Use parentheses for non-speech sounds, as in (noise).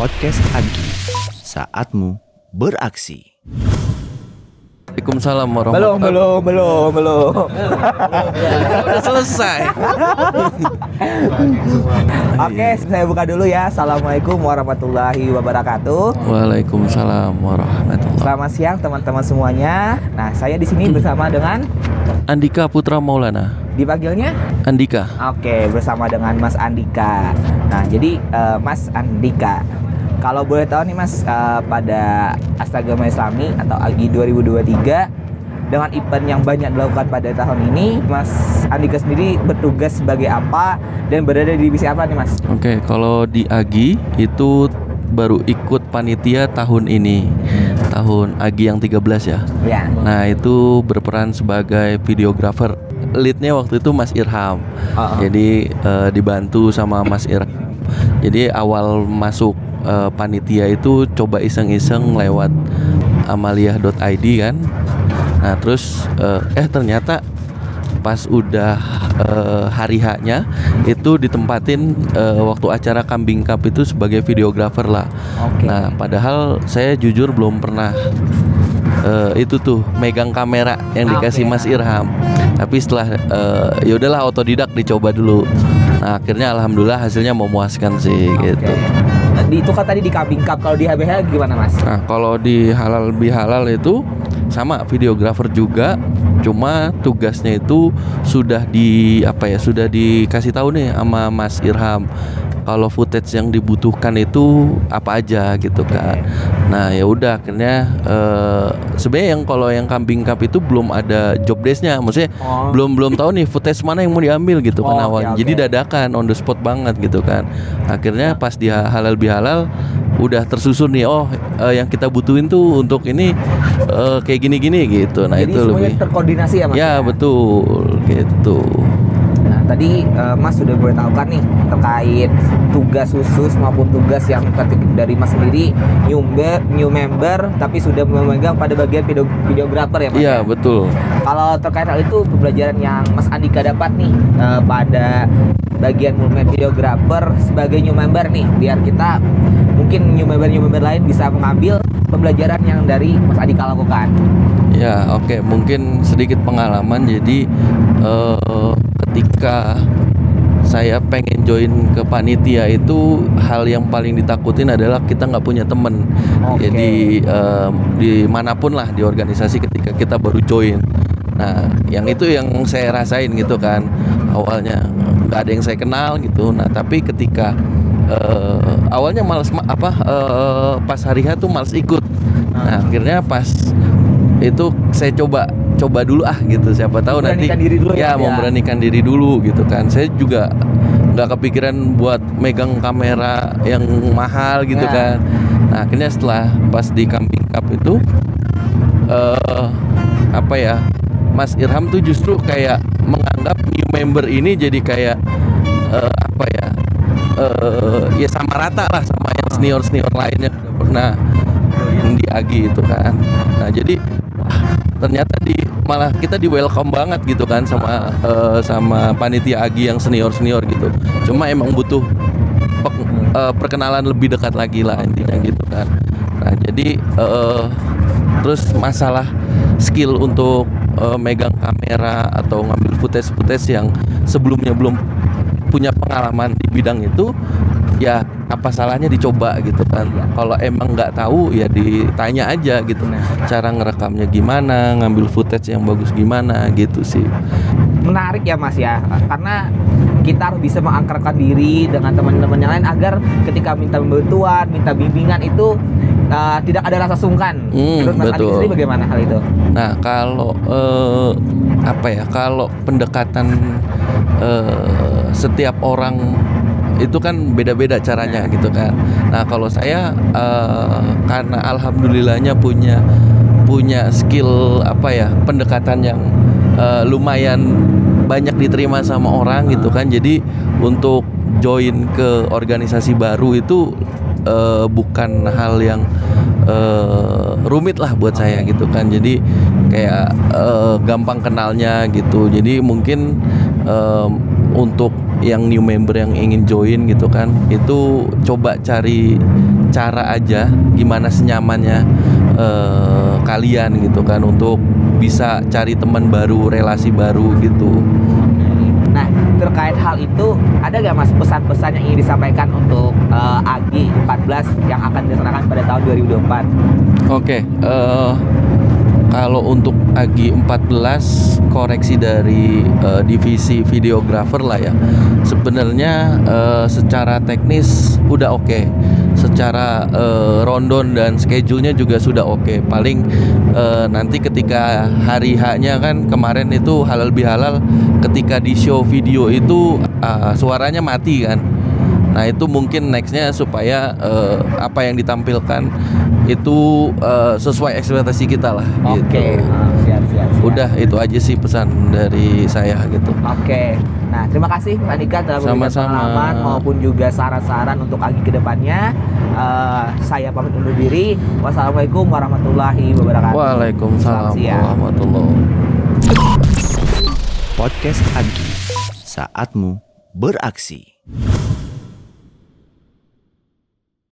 Podcast Agi, saatmu beraksi. Waalaikumsalam Belum, warahmatullahi belum, belum, belum. Udah selesai. (laughs) Oke, saya buka dulu ya. Assalamualaikum warahmatullahi wabarakatuh. Waalaikumsalam warahmatullahi. Selamat siang teman-teman semuanya. Nah, saya di sini bersama dengan Andika Putra Maulana. dipanggilnya Andika. Oke, bersama dengan Mas Andika. Nah, jadi eh, Mas Andika, kalau boleh tahu nih Mas, eh, pada Astagama Islami atau AGI 2023 dengan event yang banyak dilakukan pada tahun ini, Mas Andika sendiri bertugas sebagai apa dan berada di divisi apa nih Mas? Oke, kalau di Agi itu baru ikut panitia tahun ini. Tahun Agi yang 13 ya. Ya. Nah, itu berperan sebagai videografer. Leadnya waktu itu Mas Irham. Oh, oh. Jadi eh, dibantu sama Mas Irham. Jadi awal masuk eh, panitia itu coba iseng-iseng lewat amalia.id kan. Nah, terus eh, eh ternyata pas udah eh, hari haknya itu ditempatin eh, waktu acara Kambing Cup itu sebagai videografer lah. Oke. Nah, padahal saya jujur belum pernah eh, itu tuh megang kamera yang dikasih Oke. Mas Irham. Tapi setelah eh, ya udahlah otodidak dicoba dulu. Nah, akhirnya alhamdulillah hasilnya memuaskan sih gitu. Nah, Di itu kan tadi di Kambing Cup, kalau di HBH gimana Mas? Nah, kalau di halal bihalal itu sama videografer juga, cuma tugasnya itu sudah di apa ya, sudah dikasih tahu nih sama Mas Irham. Kalau footage yang dibutuhkan itu apa aja gitu kan. Nah, ya udah akhirnya eh, sebenarnya yang kalau yang kambing cup itu belum ada job desk-nya, maksudnya Oh. belum belum tahu nih footage mana yang mau diambil gitu kan Oh, oke, awalnya. oke. Jadi dadakan on the spot banget gitu kan. Akhirnya pas di halal bihalal udah tersusun nih oh eh, yang kita butuhin tuh untuk ini eh, kayak gini-gini gitu. Nah, Jadi itu lebih terkoordinasi ya Mas? Ya, betul gitu. Tadi eh, Mas sudah boleh tahu kan nih terkait tugas khusus maupun tugas yang dari Mas sendiri new member, new member tapi sudah memegang pada bagian video videografer ya Mas. Iya, ya? betul. Kalau terkait hal itu pembelajaran yang Mas Andika dapat nih eh, pada bagian movement videografer sebagai new member nih biar kita mungkin new member new member lain bisa mengambil pembelajaran yang dari Mas Andika lakukan. Ya, oke, mungkin sedikit pengalaman. Jadi eh, ketika saya pengen join ke panitia itu hal yang paling ditakutin adalah kita nggak punya temen. Oke. Jadi eh, di mana pun lah di organisasi ketika kita baru join. Nah, yang itu yang saya rasain gitu kan awalnya nggak ada yang saya kenal gitu. Nah, tapi ketika eh, awalnya males ma- apa eh, pas hari H tuh males ikut. Nah, akhirnya pas itu saya coba coba dulu ah gitu. Siapa tahu nanti diri dulu ya, ya, ya. memberanikan diri dulu gitu kan. Saya juga nggak kepikiran buat megang kamera yang mahal gitu Ya. kan. Nah akhirnya setelah pas di kambing cup itu eh apa ya Mas Irham tuh justru kayak menganggap new member ini jadi kayak eh, apa ya eh ya sama rata lah sama yang senior senior lainnya. Udah pernah di Agi itu kan. Nah jadi ternyata di malah kita di welcome banget gitu kan sama eh, sama panitia Agi yang senior senior gitu. Cuma emang butuh pek- eh, perkenalan lebih dekat lagi lah intinya gitu kan. Nah jadi eh, terus masalah skill untuk eh, megang kamera atau ngambil footage footage yang sebelumnya belum punya pengalaman di bidang itu ya apa salahnya dicoba gitu kan. Kalau emang nggak tahu ya ditanya aja gitu. Cara ngerekamnya gimana ngambil footage yang bagus gimana gitu sih. Menarik ya mas ya. Karena kita harus bisa mengangkarkan diri dengan teman-teman yang lain agar ketika minta bantuan minta bimbingan itu uh, tidak ada rasa sungkan. Hmm, menurut mas betul. sendiri bagaimana hal itu? Nah, kalau eh, apa ya? Kalau pendekatan eh, setiap orang itu kan beda-beda caranya gitu kan. Nah, kalau saya eh, karena alhamdulillahnya punya punya skill apa ya? pendekatan yang eh, lumayan banyak diterima sama orang gitu kan. Jadi untuk join ke organisasi baru itu eh, bukan hal yang eh, rumit lah buat saya gitu kan jadi kayak eh, gampang kenalnya gitu jadi mungkin em, untuk yang new member yang ingin join gitu kan itu coba cari cara aja gimana senyamannya eh, kalian gitu kan untuk bisa cari teman baru relasi baru gitu Nah, terkait hal itu, ada gak mas pesan-pesan yang ingin disampaikan untuk uh, Agi 14 yang akan diserahkan pada tahun 2024? Oke, eh, kalau untuk Agi 14 koreksi dari eh, divisi videografer lah ya. Sebenarnya eh, secara teknis udah oke. Secara eh, rondon dan schedule-nya juga sudah oke. Paling eh, nanti ketika hari H-nya kan kemarin itu halal bihalal ketika di show video itu ah, suaranya mati kan. Nah itu mungkin nextnya supaya eh, apa yang ditampilkan itu eh, sesuai ekspektasi kita lah. Oke, gitu. Ah, siap, siap, siap. Udah itu aja sih pesan dari saya gitu. Oke, nah terima kasih Pak Andika telah memberikan pengalaman maupun juga saran-saran untuk Agi ke depannya. Eh, saya pamit undur diri. Wassalamualaikum warahmatullahi wabarakatuh. Waalaikumsalam warahmatullahi Podcast Agi, saatmu beraksi.